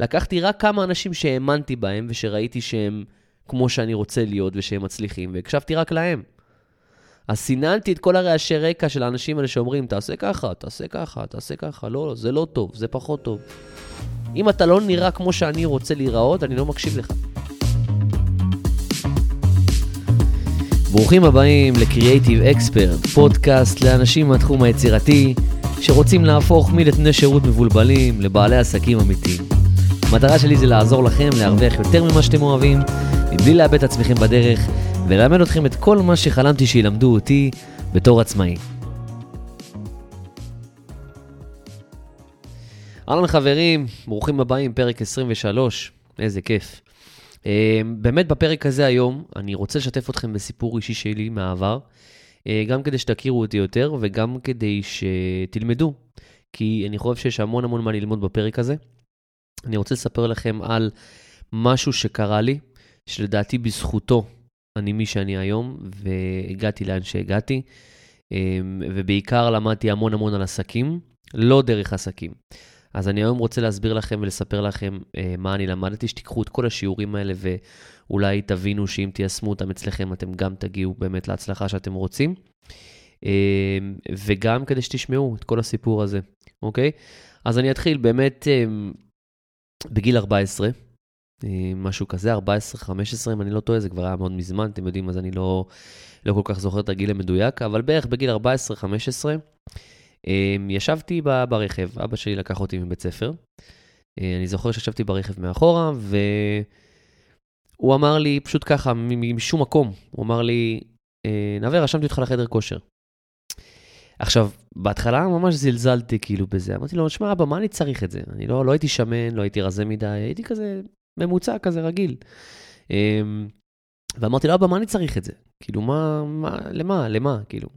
לקחתי רק כמה אנשים שהאמנתי בהם ושראיתי שהם כמו שאני רוצה להיות ושהם מצליחים, והקשבתי רק להם. אז סיננתי את כל הרעשי רקע של האנשים האלה שאומרים, תעשה ככה, תעשה ככה, תעשה ככה, לא, זה לא טוב, זה פחות טוב. אם אתה לא נראה כמו שאני רוצה להיראות, אני לא מקשיב לך. ברוכים הבאים ל-Creative Expert, פודקאסט לאנשים מהתחום היצירתי שרוצים להפוך מנתני שירות מבולבלים לבעלי עסקים אמיתיים. המטרה שלי זה לעזור לכם להרוויח יותר ממה שאתם אוהבים, מבלי לאבד את עצמכם בדרך, וללמד אתכם את כל מה שחלמתי שילמדו אותי בתור עצמאי. אהלן חברים, ברוכים הבאים, פרק 23, איזה כיף. Uh, באמת בפרק הזה היום, אני רוצה לשתף אתכם בסיפור אישי שלי מהעבר, uh, גם כדי שתכירו אותי יותר וגם כדי שתלמדו, כי אני חושב שיש המון המון מה ללמוד בפרק הזה. אני רוצה לספר לכם על משהו שקרה לי, שלדעתי בזכותו אני מי שאני היום, והגעתי לאן שהגעתי, אמ, ובעיקר למדתי המון המון על עסקים, לא דרך עסקים. אז אני היום רוצה להסביר לכם ולספר לכם אה, מה אני למדתי, שתיקחו את כל השיעורים האלה ואולי תבינו שאם תיישמו אותם אצלכם, אתם גם תגיעו באמת להצלחה שאתם רוצים. אה, וגם כדי שתשמעו את כל הסיפור הזה, אוקיי? אז אני אתחיל באמת אה, בגיל 14, אה, משהו כזה, 14-15, אם אני לא טועה, זה כבר היה מאוד מזמן, אתם יודעים, אז אני לא, לא כל כך זוכר את הגיל המדויק, אבל בערך בגיל 14-15, אה, ישבתי ברכב, אבא שלי לקח אותי מבית ספר. אה, אני זוכר שישבתי ברכב מאחורה, והוא אמר לי, פשוט ככה, משום מקום, הוא אמר לי, נווה, רשמתי אותך לחדר כושר. עכשיו, בהתחלה ממש זלזלתי כאילו בזה, אמרתי לו, שמע, אבא, מה אני צריך את זה? אני לא, לא הייתי שמן, לא הייתי רזה מדי, הייתי כזה ממוצע כזה רגיל. אמ, ואמרתי לו, אבא, מה אני צריך את זה? כאילו, מה, מה, למה, למה? כאילו,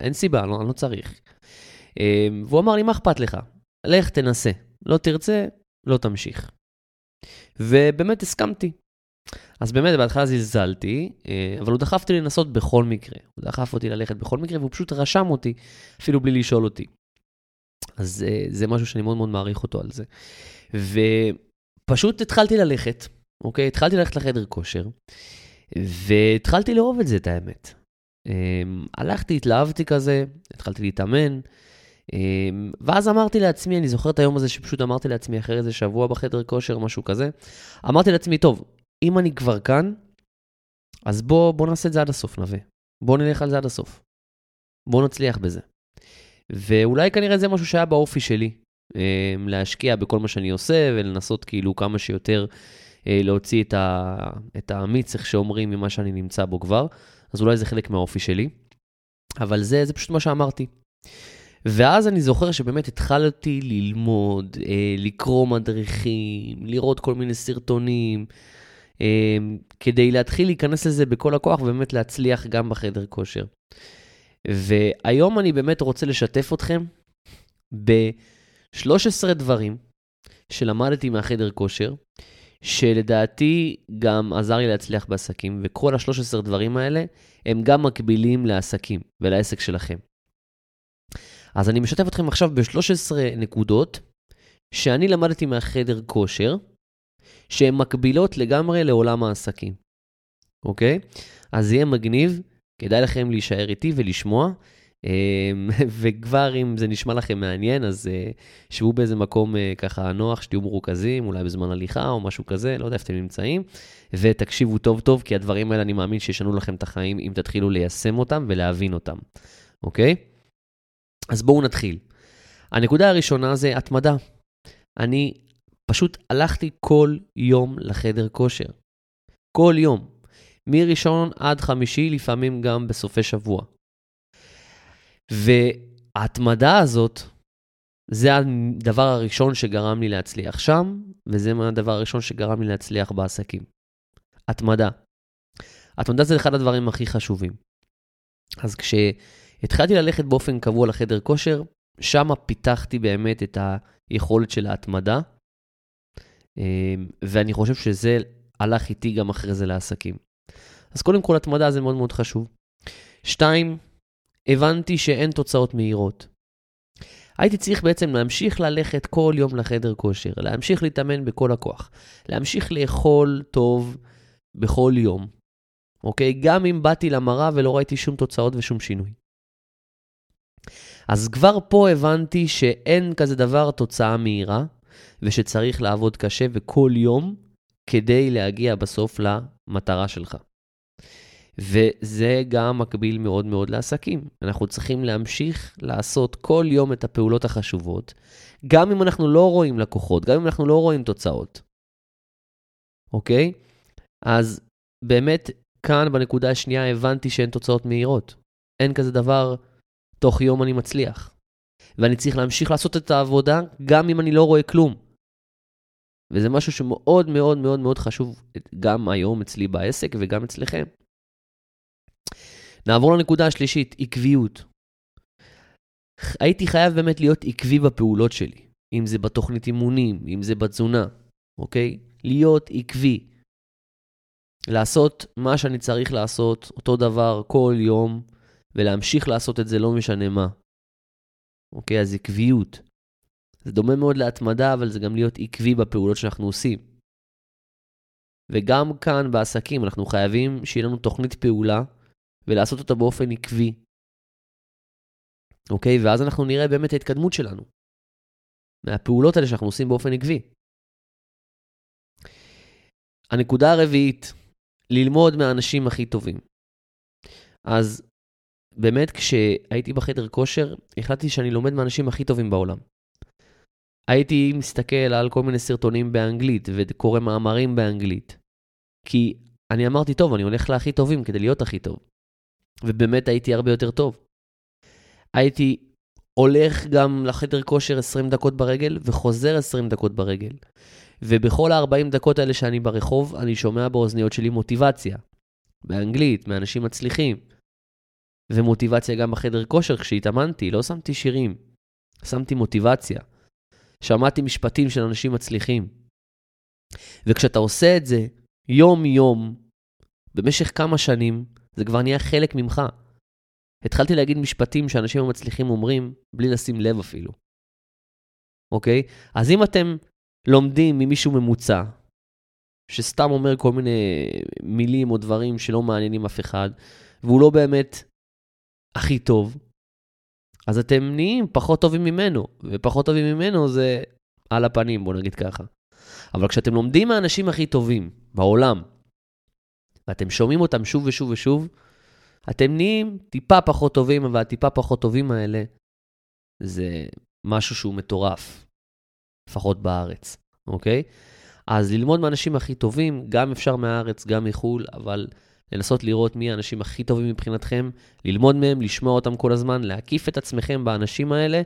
אין סיבה, אני לא, אני לא צריך. אמ, והוא אמר לי, מה אכפת לך? לך, תנסה. לא תרצה, לא תמשיך. ובאמת הסכמתי. אז באמת, בהתחלה זלזלתי, אה, אבל הוא דחף אותי לנסות בכל מקרה. הוא דחף אותי ללכת בכל מקרה, והוא פשוט רשם אותי, אפילו בלי לשאול אותי. אז אה, זה משהו שאני מאוד מאוד מעריך אותו על זה. ופשוט התחלתי ללכת, אוקיי? התחלתי ללכת לחדר כושר, והתחלתי לאהוב את זה, את האמת. אמ, הלכתי, התלהבתי כזה, התחלתי להתאמן, אמ, ואז אמרתי לעצמי, אני זוכר את היום הזה שפשוט אמרתי לעצמי אחרי איזה שבוע בחדר כושר, משהו כזה, אמרתי לעצמי, טוב, אם אני כבר כאן, אז בוא, בוא נעשה את זה עד הסוף, נווה. בוא נלך על זה עד הסוף. בוא נצליח בזה. ואולי כנראה זה משהו שהיה באופי שלי, אה, להשקיע בכל מה שאני עושה ולנסות כאילו כמה שיותר אה, להוציא את, ה, את האמיץ, איך שאומרים, ממה שאני נמצא בו כבר. אז אולי זה חלק מהאופי שלי. אבל זה, זה פשוט מה שאמרתי. ואז אני זוכר שבאמת התחלתי ללמוד, אה, לקרוא מדריכים, לראות כל מיני סרטונים, אמ, כדי להתחיל להיכנס לזה בכל הכוח ובאמת להצליח גם בחדר כושר. והיום אני באמת רוצה לשתף אתכם ב-13 דברים שלמדתי מהחדר כושר, שלדעתי גם עזר לי להצליח בעסקים, וכל ה-13 דברים האלה הם גם מקבילים לעסקים ולעסק שלכם. אז אני משתף אתכם עכשיו ב-13 נקודות שאני למדתי מהחדר כושר, שהן מקבילות לגמרי לעולם העסקים, אוקיי? אז יהיה מגניב, כדאי לכם להישאר איתי ולשמוע. אמ, וכבר אם זה נשמע לכם מעניין, אז אה, שבו באיזה מקום אה, ככה נוח, שתהיו מרוכזים, אולי בזמן הליכה או משהו כזה, לא יודע איפה אתם נמצאים, ותקשיבו טוב טוב, כי הדברים האלה אני מאמין שישנו לכם את החיים אם תתחילו ליישם אותם ולהבין אותם, אוקיי? אז בואו נתחיל. הנקודה הראשונה זה התמדה. אני פשוט הלכתי כל יום לחדר כושר. כל יום. מראשון עד חמישי, לפעמים גם בסופי שבוע. וההתמדה הזאת, זה הדבר הראשון שגרם לי להצליח שם, וזה הדבר הראשון שגרם לי להצליח בעסקים. התמדה. התמדה זה אחד הדברים הכי חשובים. אז כשהתחלתי ללכת באופן קבוע לחדר כושר, שם פיתחתי באמת את היכולת של ההתמדה, ואני חושב שזה הלך איתי גם אחרי זה לעסקים. אז קודם כל, התמדה זה מאוד מאוד חשוב. שתיים, הבנתי שאין תוצאות מהירות. הייתי צריך בעצם להמשיך ללכת כל יום לחדר כושר, להמשיך להתאמן בכל הכוח, להמשיך לאכול טוב בכל יום, אוקיי? גם אם באתי למראה ולא ראיתי שום תוצאות ושום שינוי. אז כבר פה הבנתי שאין כזה דבר תוצאה מהירה, ושצריך לעבוד קשה וכל יום כדי להגיע בסוף למטרה שלך. וזה גם מקביל מאוד מאוד לעסקים. אנחנו צריכים להמשיך לעשות כל יום את הפעולות החשובות, גם אם אנחנו לא רואים לקוחות, גם אם אנחנו לא רואים תוצאות. אוקיי? אז באמת, כאן בנקודה השנייה הבנתי שאין תוצאות מהירות. אין כזה דבר, תוך יום אני מצליח. ואני צריך להמשיך לעשות את העבודה גם אם אני לא רואה כלום. וזה משהו שמאוד מאוד מאוד מאוד חשוב גם היום אצלי בעסק וגם אצלכם. נעבור לנקודה השלישית, עקביות. הייתי חייב באמת להיות עקבי בפעולות שלי, אם זה בתוכנית אימונים, אם זה בתזונה, אוקיי? להיות עקבי. לעשות מה שאני צריך לעשות, אותו דבר כל יום, ולהמשיך לעשות את זה לא משנה מה. אוקיי? אז עקביות. זה דומה מאוד להתמדה, אבל זה גם להיות עקבי בפעולות שאנחנו עושים. וגם כאן בעסקים אנחנו חייבים שיהיה לנו תוכנית פעולה ולעשות אותה באופן עקבי. אוקיי? ואז אנחנו נראה באמת ההתקדמות שלנו. מהפעולות האלה שאנחנו עושים באופן עקבי. הנקודה הרביעית, ללמוד מהאנשים הכי טובים. אז באמת כשהייתי בחדר כושר, החלטתי שאני לומד מהאנשים הכי טובים בעולם. הייתי מסתכל על כל מיני סרטונים באנגלית וקורא מאמרים באנגלית. כי אני אמרתי, טוב, אני הולך להכי טובים כדי להיות הכי טוב. ובאמת הייתי הרבה יותר טוב. הייתי הולך גם לחדר כושר 20 דקות ברגל וחוזר 20 דקות ברגל. ובכל ה-40 דקות האלה שאני ברחוב, אני שומע באוזניות שלי מוטיבציה. באנגלית, מאנשים מצליחים. ומוטיבציה גם בחדר כושר כשהתאמנתי, לא שמתי שירים, שמתי מוטיבציה. שמעתי משפטים של אנשים מצליחים. וכשאתה עושה את זה יום-יום, במשך כמה שנים, זה כבר נהיה חלק ממך. התחלתי להגיד משפטים שאנשים המצליחים אומרים, בלי לשים לב אפילו. אוקיי? אז אם אתם לומדים ממישהו ממוצע, שסתם אומר כל מיני מילים או דברים שלא מעניינים אף אחד, והוא לא באמת הכי טוב, אז אתם נהיים פחות טובים ממנו, ופחות טובים ממנו זה על הפנים, בוא נגיד ככה. אבל כשאתם לומדים מהאנשים הכי טובים בעולם, ואתם שומעים אותם שוב ושוב ושוב, אתם נהיים טיפה פחות טובים, אבל הטיפה פחות טובים האלה זה משהו שהוא מטורף, לפחות בארץ, אוקיי? אז ללמוד מהאנשים הכי טובים, גם אפשר מהארץ, גם מחו"ל, אבל לנסות לראות מי האנשים הכי טובים מבחינתכם, ללמוד מהם, לשמוע אותם כל הזמן, להקיף את עצמכם באנשים האלה,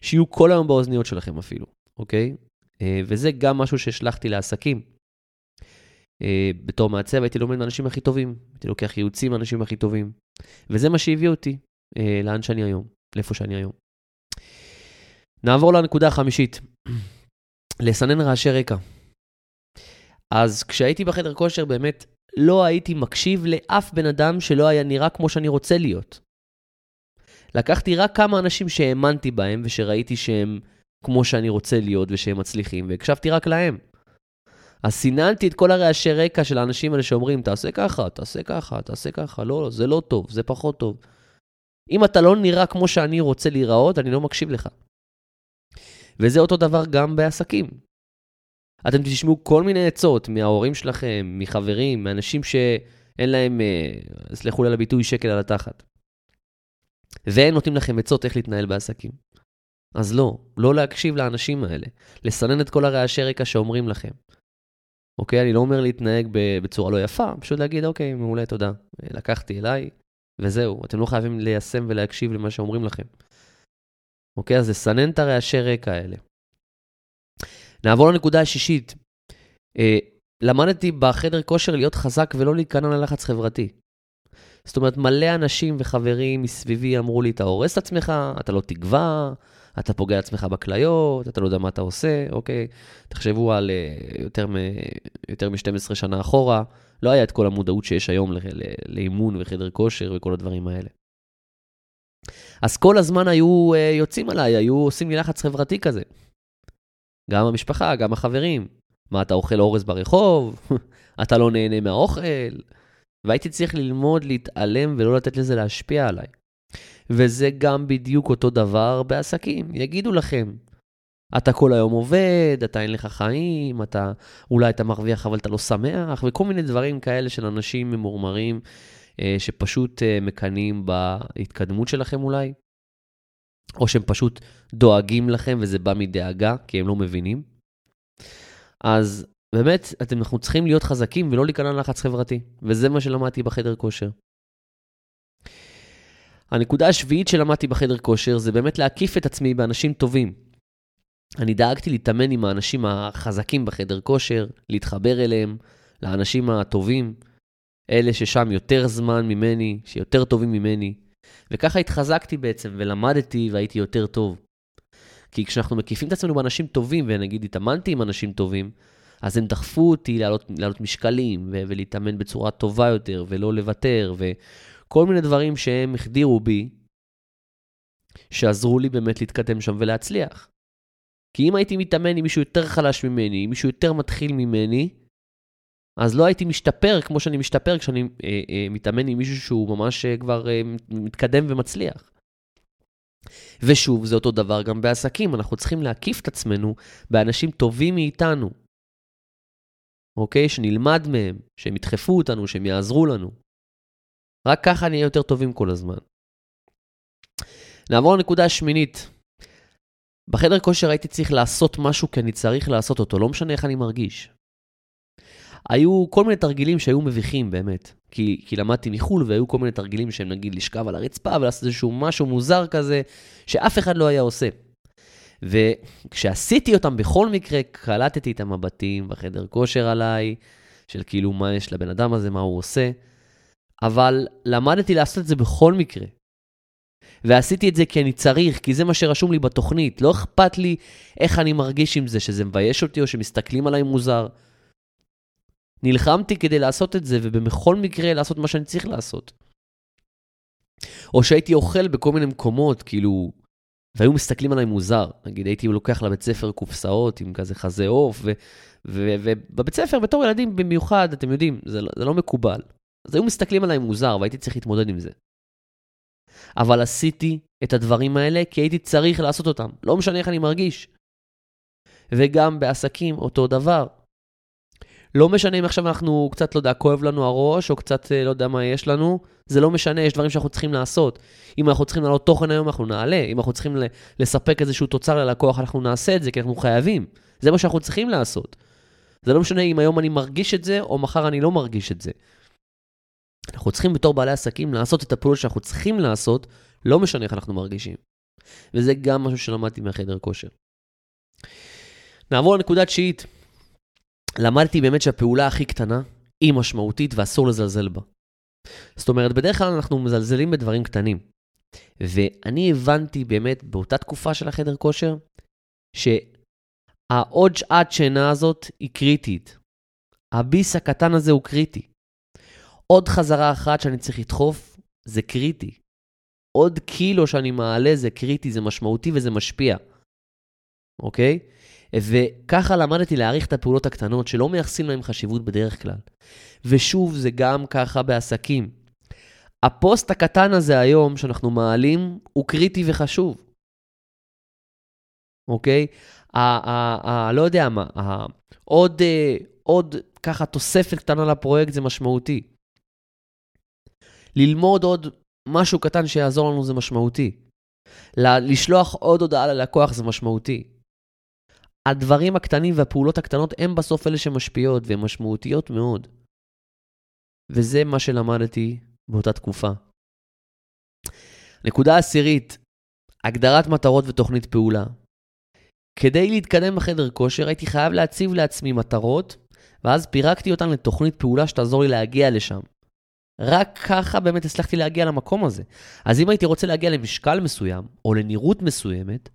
שיהיו כל היום באוזניות שלכם אפילו, אוקיי? אה, וזה גם משהו שהשלחתי לעסקים. אה, בתור מעצב הייתי לומד מהאנשים הכי טובים, הייתי לוקח ייעוצים מהאנשים הכי טובים, וזה מה שהביא אותי אה, לאן שאני היום, לאיפה שאני היום. נעבור לנקודה החמישית, לסנן רעשי רקע. אז כשהייתי בחדר כושר באמת לא הייתי מקשיב לאף בן אדם שלא היה נראה כמו שאני רוצה להיות. לקחתי רק כמה אנשים שהאמנתי בהם ושראיתי שהם כמו שאני רוצה להיות ושהם מצליחים, והקשבתי רק להם. אז סיננתי את כל הרעשי רקע של האנשים האלה שאומרים, תעשה ככה, תעשה ככה, תעשה ככה, לא, זה לא טוב, זה פחות טוב. אם אתה לא נראה כמו שאני רוצה להיראות, אני לא מקשיב לך. וזה אותו דבר גם בעסקים. אתם תשמעו כל מיני עצות מההורים שלכם, מחברים, מאנשים שאין להם, אה, סלחו לי על הביטוי, שקל על התחת. והם נותנים לכם עצות איך להתנהל בעסקים. אז לא, לא להקשיב לאנשים האלה, לסנן את כל הרעשי רקע שאומרים לכם. אוקיי, אני לא אומר להתנהג בצורה לא יפה, פשוט להגיד, אוקיי, מעולה, תודה. לקחתי אליי, וזהו. אתם לא חייבים ליישם ולהקשיב למה שאומרים לכם. אוקיי, אז לסנן את הרעשי רקע האלה. נעבור לנקודה השישית. אה, למדתי בחדר כושר להיות חזק ולא להיכנע ללחץ חברתי. זאת אומרת, מלא אנשים וחברים מסביבי אמרו לי, אתה הורס את עצמך, אתה לא תגווע, אתה פוגע עצמך בכליות, אתה לא יודע מה אתה עושה, אוקיי? תחשבו על uh, יותר, מ, יותר מ-12 שנה אחורה, לא היה את כל המודעות שיש היום לאימון וחדר כושר וכל הדברים האלה. אז כל הזמן היו uh, יוצאים עליי, היו עושים לי לחץ חברתי כזה. גם המשפחה, גם החברים. מה, אתה אוכל אורז ברחוב? אתה לא נהנה מהאוכל? והייתי צריך ללמוד להתעלם ולא לתת לזה להשפיע עליי. וזה גם בדיוק אותו דבר בעסקים. יגידו לכם, אתה כל היום עובד, אתה אין לך חיים, אתה אולי אתה מרוויח אבל אתה לא שמח, וכל מיני דברים כאלה של אנשים ממורמרים אה, שפשוט אה, מקנאים בהתקדמות שלכם אולי, או שהם פשוט דואגים לכם וזה בא מדאגה, כי הם לא מבינים. אז באמת, אתם, אנחנו צריכים להיות חזקים ולא להיכנע ללחץ חברתי, וזה מה שלמדתי בחדר כושר. הנקודה השביעית שלמדתי בחדר כושר זה באמת להקיף את עצמי באנשים טובים. אני דאגתי להתאמן עם האנשים החזקים בחדר כושר, להתחבר אליהם, לאנשים הטובים, אלה ששם יותר זמן ממני, שיותר טובים ממני, וככה התחזקתי בעצם ולמדתי והייתי יותר טוב. כי כשאנחנו מקיפים את עצמנו באנשים טובים, ונגיד התאמנתי עם אנשים טובים, אז הם דחפו אותי לעלות, לעלות משקלים ו- ולהתאמן בצורה טובה יותר ולא לוותר, וכל מיני דברים שהם החדירו בי, שעזרו לי באמת להתקדם שם ולהצליח. כי אם הייתי מתאמן עם מישהו יותר חלש ממני, עם מישהו יותר מתחיל ממני, אז לא הייתי משתפר כמו שאני משתפר כשאני אה, אה, מתאמן עם מישהו שהוא ממש אה, כבר אה, מתקדם ומצליח. ושוב, זה אותו דבר גם בעסקים, אנחנו צריכים להקיף את עצמנו באנשים טובים מאיתנו. אוקיי? שנלמד מהם, שהם ידחפו אותנו, שהם יעזרו לנו. רק ככה נהיה יותר טובים כל הזמן. נעבור לנקודה השמינית. בחדר כושר הייתי צריך לעשות משהו כי אני צריך לעשות אותו, לא משנה איך אני מרגיש. היו כל מיני תרגילים שהיו מביכים באמת, כי, כי למדתי מחו"ל והיו כל מיני תרגילים שהם נגיד לשכב על הרצפה ולעשות איזשהו משהו מוזר כזה, שאף אחד לא היה עושה. וכשעשיתי אותם בכל מקרה, קלטתי את המבטים בחדר כושר עליי, של כאילו מה יש לבן אדם הזה, מה הוא עושה, אבל למדתי לעשות את זה בכל מקרה. ועשיתי את זה כי אני צריך, כי זה מה שרשום לי בתוכנית. לא אכפת לי איך אני מרגיש עם זה, שזה מבייש אותי או שמסתכלים עליי מוזר. נלחמתי כדי לעשות את זה, ובכל מקרה לעשות מה שאני צריך לעשות. או שהייתי אוכל בכל מיני מקומות, כאילו, והיו מסתכלים עליי מוזר. נגיד, הייתי לוקח לבית ספר קופסאות עם כזה חזה עוף, ובבית ספר, בתור ילדים במיוחד, אתם יודעים, זה, לא, זה לא מקובל. אז היו מסתכלים עליי מוזר, והייתי צריך להתמודד עם זה. אבל עשיתי את הדברים האלה כי הייתי צריך לעשות אותם. לא משנה איך אני מרגיש. וגם בעסקים, אותו דבר. לא משנה אם עכשיו אנחנו קצת, לא יודע, כואב לנו הראש, או קצת, אה, לא יודע מה יש לנו, זה לא משנה, יש דברים שאנחנו צריכים לעשות. אם אנחנו צריכים לעלות תוכן היום, אנחנו נעלה. אם אנחנו צריכים לספק איזשהו תוצר ללקוח, אנחנו נעשה את זה, כי אנחנו חייבים. זה מה שאנחנו צריכים לעשות. זה לא משנה אם היום אני מרגיש את זה, או מחר אני לא מרגיש את זה. אנחנו צריכים בתור בעלי עסקים לעשות את הפעולות שאנחנו צריכים לעשות, לא משנה איך אנחנו מרגישים. וזה גם משהו שלמדתי מהחדר כושר. נעבור לנקודה תשיעית. למדתי באמת שהפעולה הכי קטנה היא משמעותית ואסור לזלזל בה. זאת אומרת, בדרך כלל אנחנו מזלזלים בדברים קטנים. ואני הבנתי באמת באותה תקופה של החדר כושר, שהעוד שעת שינה הזאת היא קריטית. הביס הקטן הזה הוא קריטי. עוד חזרה אחת שאני צריך לדחוף, זה קריטי. עוד קילו שאני מעלה זה קריטי, זה משמעותי וזה משפיע. אוקיי? וככה למדתי להעריך את הפעולות הקטנות שלא מייחסים להם חשיבות בדרך כלל. ושוב, זה גם ככה בעסקים. הפוסט הקטן הזה היום שאנחנו מעלים הוא קריטי וחשוב. אוקיי? ה, ה, ה, לא יודע מה, ה, עוד, אה, עוד ככה תוספת קטנה לפרויקט זה משמעותי. ללמוד עוד משהו קטן שיעזור לנו זה משמעותי. לשלוח עוד הודעה ללקוח זה משמעותי. הדברים הקטנים והפעולות הקטנות הם בסוף אלה שמשפיעות והן משמעותיות מאוד. וזה מה שלמדתי באותה תקופה. נקודה עשירית, הגדרת מטרות ותוכנית פעולה. כדי להתקדם בחדר כושר הייתי חייב להציב לעצמי מטרות, ואז פירקתי אותן לתוכנית פעולה שתעזור לי להגיע לשם. רק ככה באמת הצלחתי להגיע למקום הזה. אז אם הייתי רוצה להגיע למשקל מסוים, או לנראות מסוימת,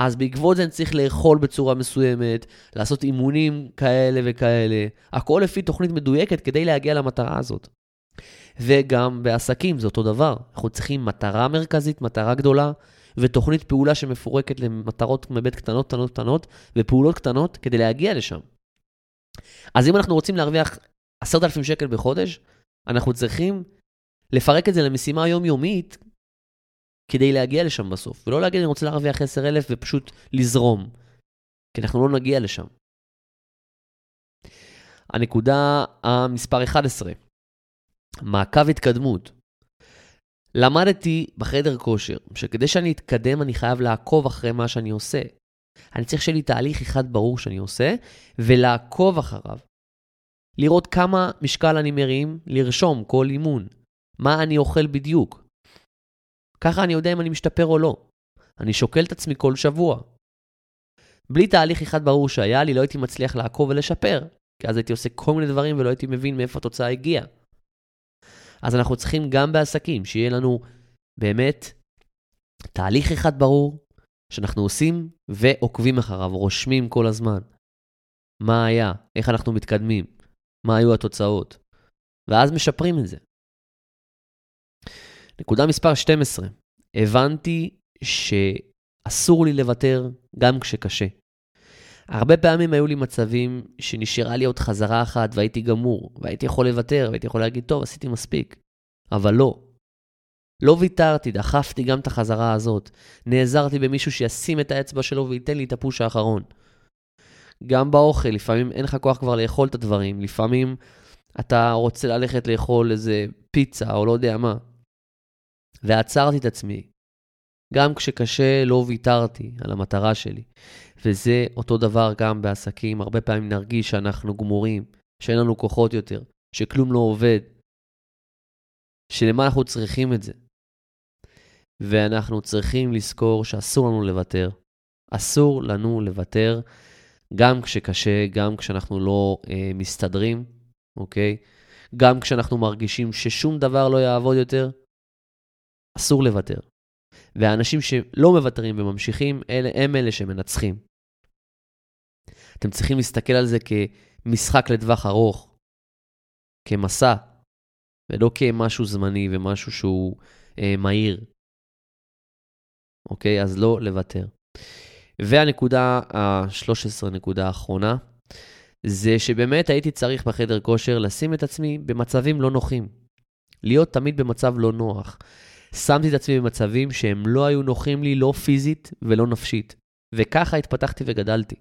אז בעקבות זה אני צריך לאכול בצורה מסוימת, לעשות אימונים כאלה וכאלה, הכל לפי תוכנית מדויקת כדי להגיע למטרה הזאת. וגם בעסקים זה אותו דבר. אנחנו צריכים מטרה מרכזית, מטרה גדולה, ותוכנית פעולה שמפורקת למטרות מבית קטנות, קטנות, קטנות, ופעולות קטנות כדי להגיע לשם. אז אם אנחנו רוצים להרוויח 10,000 שקל בחודש, אנחנו צריכים לפרק את זה למשימה יומיומית כדי להגיע לשם בסוף, ולא להגיד אני רוצה להרוויח 10,000 ופשוט לזרום, כי אנחנו לא נגיע לשם. הנקודה המספר 11, מעקב התקדמות. למדתי בחדר כושר שכדי שאני אתקדם אני חייב לעקוב אחרי מה שאני עושה. אני צריך שיהיה לי תהליך אחד ברור שאני עושה, ולעקוב אחריו. לראות כמה משקל אני מרים, לרשום כל אימון. מה אני אוכל בדיוק. ככה אני יודע אם אני משתפר או לא. אני שוקל את עצמי כל שבוע. בלי תהליך אחד ברור שהיה לי, לא הייתי מצליח לעקוב ולשפר, כי אז הייתי עושה כל מיני דברים ולא הייתי מבין מאיפה התוצאה הגיעה. אז אנחנו צריכים גם בעסקים, שיהיה לנו באמת תהליך אחד ברור שאנחנו עושים ועוקבים אחריו, רושמים כל הזמן. מה היה, איך אנחנו מתקדמים, מה היו התוצאות, ואז משפרים את זה. נקודה מספר 12, הבנתי שאסור לי לוותר גם כשקשה. הרבה פעמים היו לי מצבים שנשארה לי עוד חזרה אחת והייתי גמור, והייתי יכול לוותר, והייתי יכול להגיד, טוב, עשיתי מספיק. אבל לא. לא ויתרתי, דחפתי גם את החזרה הזאת. נעזרתי במישהו שישים את האצבע שלו וייתן לי את הפוש האחרון. גם באוכל, לפעמים אין לך כוח כבר לאכול את הדברים, לפעמים אתה רוצה ללכת לאכול איזה פיצה או לא יודע מה. ועצרתי את עצמי. גם כשקשה לא ויתרתי על המטרה שלי. וזה אותו דבר גם בעסקים. הרבה פעמים נרגיש שאנחנו גמורים, שאין לנו כוחות יותר, שכלום לא עובד. שלמה אנחנו צריכים את זה. ואנחנו צריכים לזכור שאסור לנו לוותר. אסור לנו לוותר, גם כשקשה, גם כשאנחנו לא אה, מסתדרים, אוקיי? גם כשאנחנו מרגישים ששום דבר לא יעבוד יותר, אסור לוותר. והאנשים שלא מוותרים וממשיכים, אלה, הם אלה שמנצחים. אתם צריכים להסתכל על זה כמשחק לטווח ארוך, כמסע, ולא כמשהו זמני ומשהו שהוא אה, מהיר. אוקיי? אז לא לוותר. והנקודה ה-13, נקודה האחרונה, זה שבאמת הייתי צריך בחדר כושר לשים את עצמי במצבים לא נוחים. להיות תמיד במצב לא נוח. שמתי את עצמי במצבים שהם לא היו נוחים לי, לא פיזית ולא נפשית. וככה התפתחתי וגדלתי.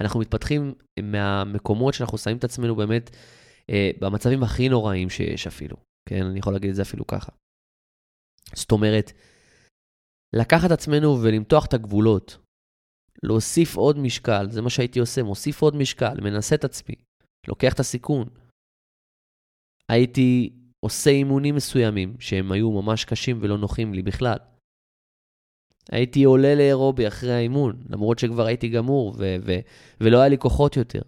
אנחנו מתפתחים מהמקומות שאנחנו שמים את עצמנו באמת אה, במצבים הכי נוראים שיש אפילו. כן, אני יכול להגיד את זה אפילו ככה. זאת אומרת, לקחת עצמנו ולמתוח את הגבולות, להוסיף עוד משקל, זה מה שהייתי עושה, מוסיף עוד משקל, מנסה את עצמי, לוקח את הסיכון. הייתי עושה אימונים מסוימים שהם היו ממש קשים ולא נוחים לי בכלל. הייתי עולה לאירובי אחרי האימון, למרות שכבר הייתי גמור ו- ו- ולא היה לי כוחות יותר.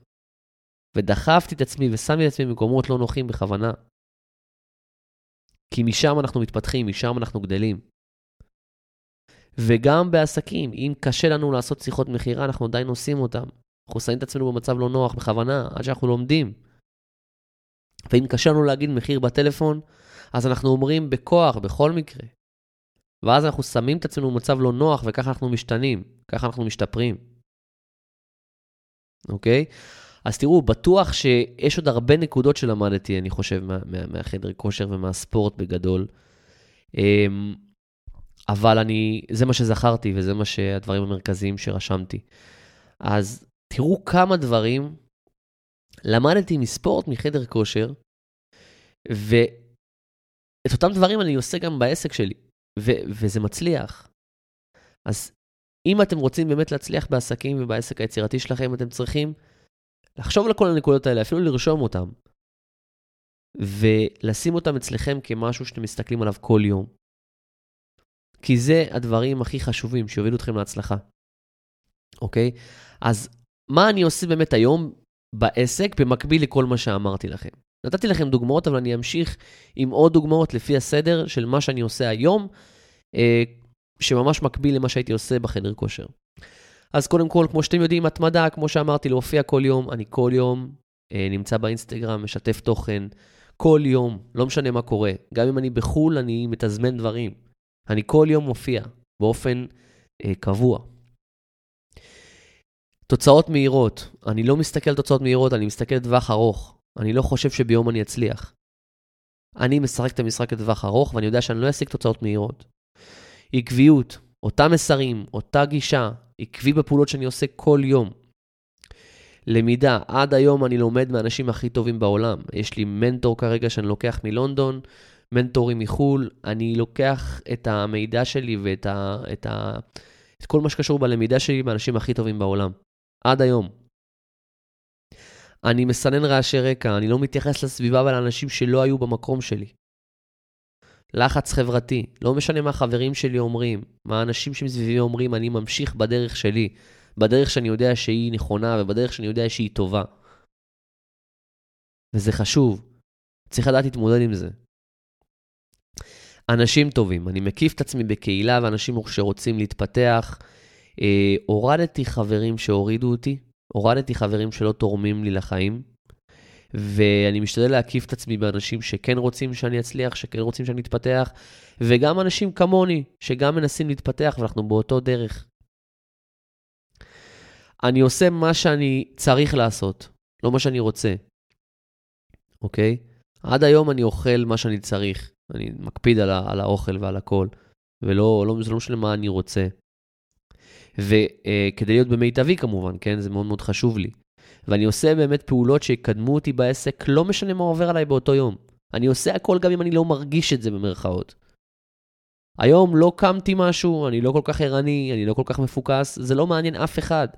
ודחפתי את עצמי ושמתי את עצמי במקומות לא נוחים בכוונה. כי משם אנחנו מתפתחים, משם אנחנו גדלים. וגם בעסקים, אם קשה לנו לעשות שיחות מכירה, אנחנו עדיין עושים אותם. אנחנו שמים את עצמנו במצב לא נוח בכוונה, עד שאנחנו לומדים. ואם קשה לנו להגיד מחיר בטלפון, אז אנחנו אומרים בכוח, בכל מקרה. ואז אנחנו שמים את עצמנו במצב לא נוח, וככה אנחנו משתנים, ככה אנחנו משתפרים. אוקיי? אז תראו, בטוח שיש עוד הרבה נקודות שלמדתי, אני חושב, מה, מה, מהחדר כושר ומהספורט בגדול. אמ, אבל אני, זה מה שזכרתי וזה מה שהדברים המרכזיים שרשמתי. אז תראו כמה דברים למדתי מספורט מחדר כושר, ואת אותם דברים אני עושה גם בעסק שלי, ו- וזה מצליח. אז אם אתם רוצים באמת להצליח בעסקים ובעסק היצירתי שלכם, אתם צריכים לחשוב על כל הנקודות האלה, אפילו לרשום אותן, ולשים אותן אצלכם כמשהו שאתם מסתכלים עליו כל יום. כי זה הדברים הכי חשובים שיובילו אתכם להצלחה, אוקיי? אז מה אני עושה באמת היום בעסק במקביל לכל מה שאמרתי לכם? נתתי לכם דוגמאות, אבל אני אמשיך עם עוד דוגמאות לפי הסדר של מה שאני עושה היום, אה, שממש מקביל למה שהייתי עושה בחדר כושר. אז קודם כל, כמו שאתם יודעים, התמדה, כמו שאמרתי, להופיע כל יום. אני כל יום אה, נמצא באינסטגרם, משתף תוכן. כל יום, לא משנה מה קורה. גם אם אני בחו"ל, אני מתזמן דברים. אני כל יום מופיע באופן אה, קבוע. תוצאות מהירות. אני לא מסתכל על תוצאות מהירות, אני מסתכל לטווח ארוך. אני לא חושב שביום אני אצליח. אני משחק את המשחק לטווח ארוך, ואני יודע שאני לא אשיג תוצאות מהירות. עקביות, אותם מסרים, אותה גישה, עקבי בפעולות שאני עושה כל יום. למידה, עד היום אני לומד מהאנשים הכי טובים בעולם. יש לי מנטור כרגע שאני לוקח מלונדון, מנטורים מחו"ל, אני לוקח את המידע שלי ואת ה, את ה, את כל מה שקשור בלמידה שלי מהאנשים הכי טובים בעולם. עד היום. אני מסנן רעשי רקע, אני לא מתייחס לסביבה ולאנשים שלא היו במקום שלי. לחץ חברתי, לא משנה מה החברים שלי אומרים, מה האנשים שמסביבי אומרים, אני ממשיך בדרך שלי, בדרך שאני יודע שהיא נכונה ובדרך שאני יודע שהיא טובה. וזה חשוב, צריך לדעת להתמודד עם זה. אנשים טובים, אני מקיף את עצמי בקהילה ואנשים שרוצים להתפתח. אה, הורדתי חברים שהורידו אותי, הורדתי חברים שלא תורמים לי לחיים, ואני משתדל להקיף את עצמי באנשים שכן רוצים שאני אצליח, שכן רוצים שאני אתפתח, וגם אנשים כמוני, שגם מנסים להתפתח ואנחנו באותו דרך. אני עושה מה שאני צריך לעשות, לא מה שאני רוצה, אוקיי? עד היום אני אוכל מה שאני צריך. אני מקפיד על, על האוכל ועל הכל, ולא, לא, לא משנה מה אני רוצה. וכדי להיות במיטבי כמובן, כן? זה מאוד מאוד חשוב לי. ואני עושה באמת פעולות שיקדמו אותי בעסק, לא משנה מה עובר עליי באותו יום. אני עושה הכל גם אם אני לא מרגיש את זה במרכאות. היום לא קמתי משהו, אני לא כל כך ערני, אני לא כל כך מפוקס, זה לא מעניין אף אחד.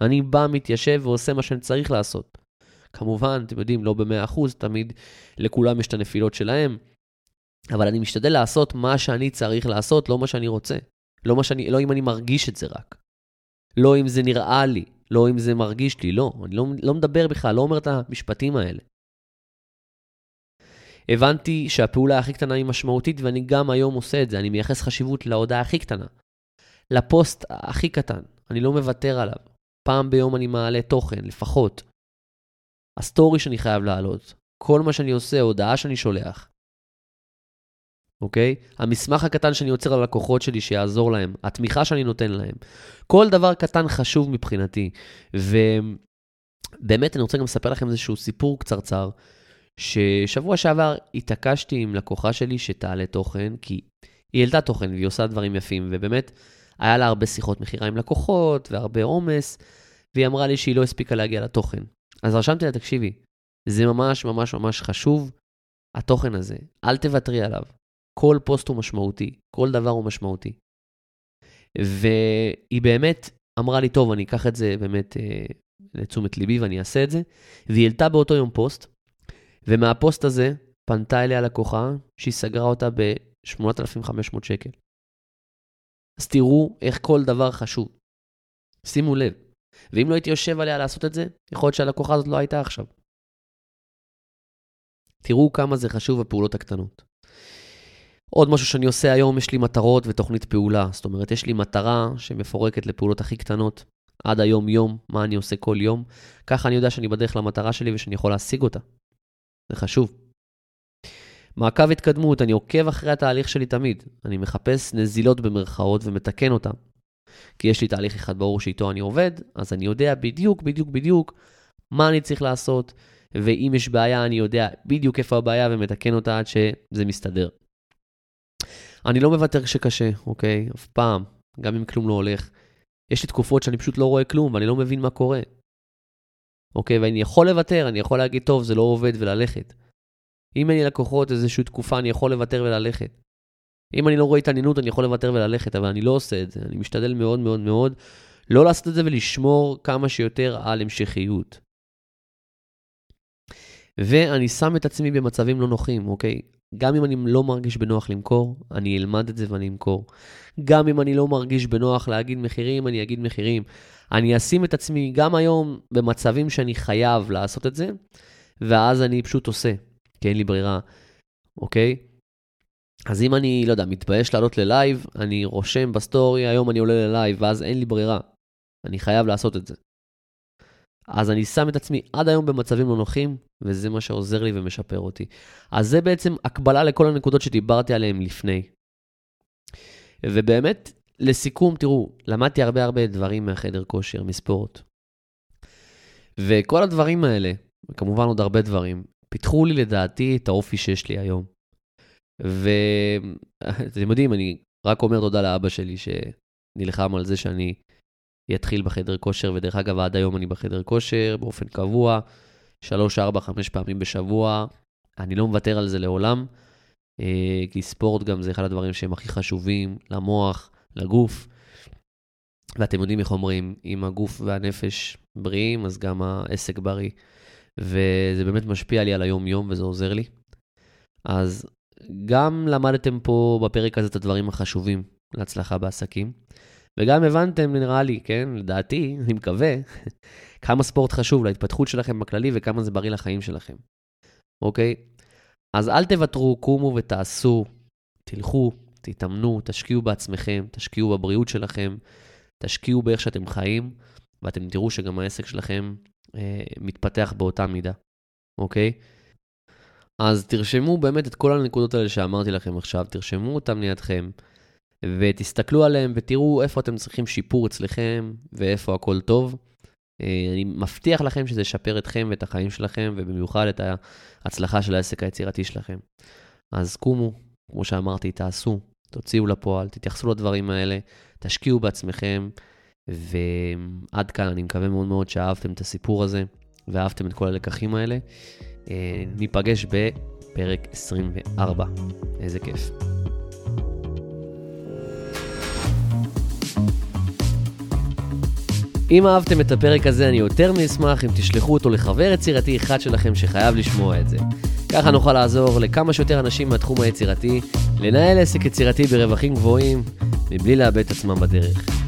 אני בא, מתיישב ועושה מה שאני צריך לעשות. כמובן, אתם יודעים, לא ב-100%, תמיד לכולם יש את הנפילות שלהם, אבל אני משתדל לעשות מה שאני צריך לעשות, לא מה שאני רוצה. לא, מה שאני, לא אם אני מרגיש את זה רק. לא אם זה נראה לי, לא אם זה מרגיש לי, לא. אני לא, לא מדבר בכלל, לא אומר את המשפטים האלה. הבנתי שהפעולה הכי קטנה היא משמעותית, ואני גם היום עושה את זה. אני מייחס חשיבות להודעה הכי קטנה. לפוסט הכי קטן. אני לא מוותר עליו. פעם ביום אני מעלה תוכן, לפחות. הסטורי שאני חייב להעלות. כל מה שאני עושה, הודעה שאני שולח. אוקיי? המסמך הקטן שאני יוצר ללקוחות שלי שיעזור להם, התמיכה שאני נותן להם. כל דבר קטן חשוב מבחינתי. ובאמת, אני רוצה גם לספר לכם איזשהו סיפור קצרצר, ששבוע שעבר התעקשתי עם לקוחה שלי שתעלה תוכן, כי היא העלתה תוכן והיא עושה דברים יפים, ובאמת, היה לה הרבה שיחות מכירה עם לקוחות והרבה עומס, והיא אמרה לי שהיא לא הספיקה להגיע לתוכן. אז רשמתי לה, תקשיבי, זה ממש ממש ממש חשוב, התוכן הזה, אל תוותרי עליו. כל פוסט הוא משמעותי, כל דבר הוא משמעותי. והיא באמת אמרה לי, טוב, אני אקח את זה באמת אה, לתשומת ליבי ואני אעשה את זה. והיא העלתה באותו יום פוסט, ומהפוסט הזה פנתה אליה לקוחה שהיא סגרה אותה ב-8,500 שקל. אז תראו איך כל דבר חשוב. שימו לב. ואם לא הייתי יושב עליה לעשות את זה, יכול להיות שהלקוחה הזאת לא הייתה עכשיו. תראו כמה זה חשוב הפעולות הקטנות. עוד משהו שאני עושה היום, יש לי מטרות ותוכנית פעולה. זאת אומרת, יש לי מטרה שמפורקת לפעולות הכי קטנות, עד היום-יום, מה אני עושה כל יום. ככה אני יודע שאני בדרך למטרה שלי ושאני יכול להשיג אותה. זה חשוב. מעקב התקדמות, אני עוקב אחרי התהליך שלי תמיד. אני מחפש נזילות במרכאות ומתקן אותן. כי יש לי תהליך אחד ברור שאיתו אני עובד, אז אני יודע בדיוק, בדיוק, בדיוק מה אני צריך לעשות, ואם יש בעיה, אני יודע בדיוק איפה הבעיה ומתקן אותה עד שזה מסתדר. אני לא מוותר כשקשה, אוקיי? אף פעם, גם אם כלום לא הולך. יש לי תקופות שאני פשוט לא רואה כלום ואני לא מבין מה קורה. אוקיי? ואני יכול לוותר, אני יכול להגיד, טוב, זה לא עובד וללכת. אם אין לי לקוחות איזושהי תקופה, אני יכול לוותר וללכת. אם אני לא רואה התעניינות, אני יכול לוותר וללכת, אבל אני לא עושה את זה. אני משתדל מאוד מאוד מאוד לא לעשות את זה ולשמור כמה שיותר על המשכיות. ואני שם את עצמי במצבים לא נוחים, אוקיי? גם אם אני לא מרגיש בנוח למכור, אני אלמד את זה ואני אמכור. גם אם אני לא מרגיש בנוח להגיד מחירים, אני אגיד מחירים. אני אשים את עצמי גם היום במצבים שאני חייב לעשות את זה, ואז אני פשוט עושה, כי אין לי ברירה, אוקיי? אז אם אני, לא יודע, מתבייש לעלות ללייב, אני רושם בסטורי, היום אני עולה ללייב, ואז אין לי ברירה. אני חייב לעשות את זה. אז אני שם את עצמי עד היום במצבים לא נוחים, וזה מה שעוזר לי ומשפר אותי. אז זה בעצם הקבלה לכל הנקודות שדיברתי עליהן לפני. ובאמת, לסיכום, תראו, למדתי הרבה הרבה דברים מהחדר כושר, מספורט. וכל הדברים האלה, וכמובן עוד הרבה דברים, פיתחו לי לדעתי את האופי שיש לי היום. ואתם יודעים, אני רק אומר תודה לאבא שלי שנלחם על זה שאני אתחיל בחדר כושר, ודרך אגב, עד היום אני בחדר כושר באופן קבוע, 3, 4, 5 פעמים בשבוע. אני לא מוותר על זה לעולם, אה, כי ספורט גם זה אחד הדברים שהם הכי חשובים למוח, לגוף. ואתם יודעים איך אומרים, אם הגוף והנפש בריאים, אז גם העסק בריא. וזה באמת משפיע לי על היום-יום וזה עוזר לי. אז גם למדתם פה בפרק הזה את הדברים החשובים להצלחה בעסקים, וגם הבנתם, נראה לי, כן, לדעתי, אני מקווה, כמה ספורט חשוב להתפתחות שלכם בכללי וכמה זה בריא לחיים שלכם, אוקיי? אז אל תוותרו, קומו ותעשו, תלכו, תתאמנו, תשקיעו בעצמכם, תשקיעו בבריאות שלכם, תשקיעו באיך שאתם חיים, ואתם תראו שגם העסק שלכם אה, מתפתח באותה מידה, אוקיי? אז תרשמו באמת את כל הנקודות האלה שאמרתי לכם עכשיו, תרשמו אותם לידכם, ותסתכלו עליהם ותראו איפה אתם צריכים שיפור אצלכם ואיפה הכל טוב. אה, אני מבטיח לכם שזה ישפר אתכם ואת החיים שלכם, ובמיוחד את ההצלחה של העסק היצירתי שלכם. אז קומו, כמו שאמרתי, תעשו, תוציאו לפועל, תתייחסו לדברים האלה, תשקיעו בעצמכם, ועד כאן אני מקווה מאוד מאוד שאהבתם את הסיפור הזה, ואהבתם את כל הלקחים האלה. אה, ניפגש בפרק 24. איזה כיף. אם אהבתם את הפרק הזה, אני יותר מאשמח אם תשלחו אותו לחבר יצירתי אחד שלכם שחייב לשמוע את זה. ככה נוכל לעזור לכמה שיותר אנשים מהתחום היצירתי לנהל עסק יצירתי ברווחים גבוהים מבלי לאבד את עצמם בדרך.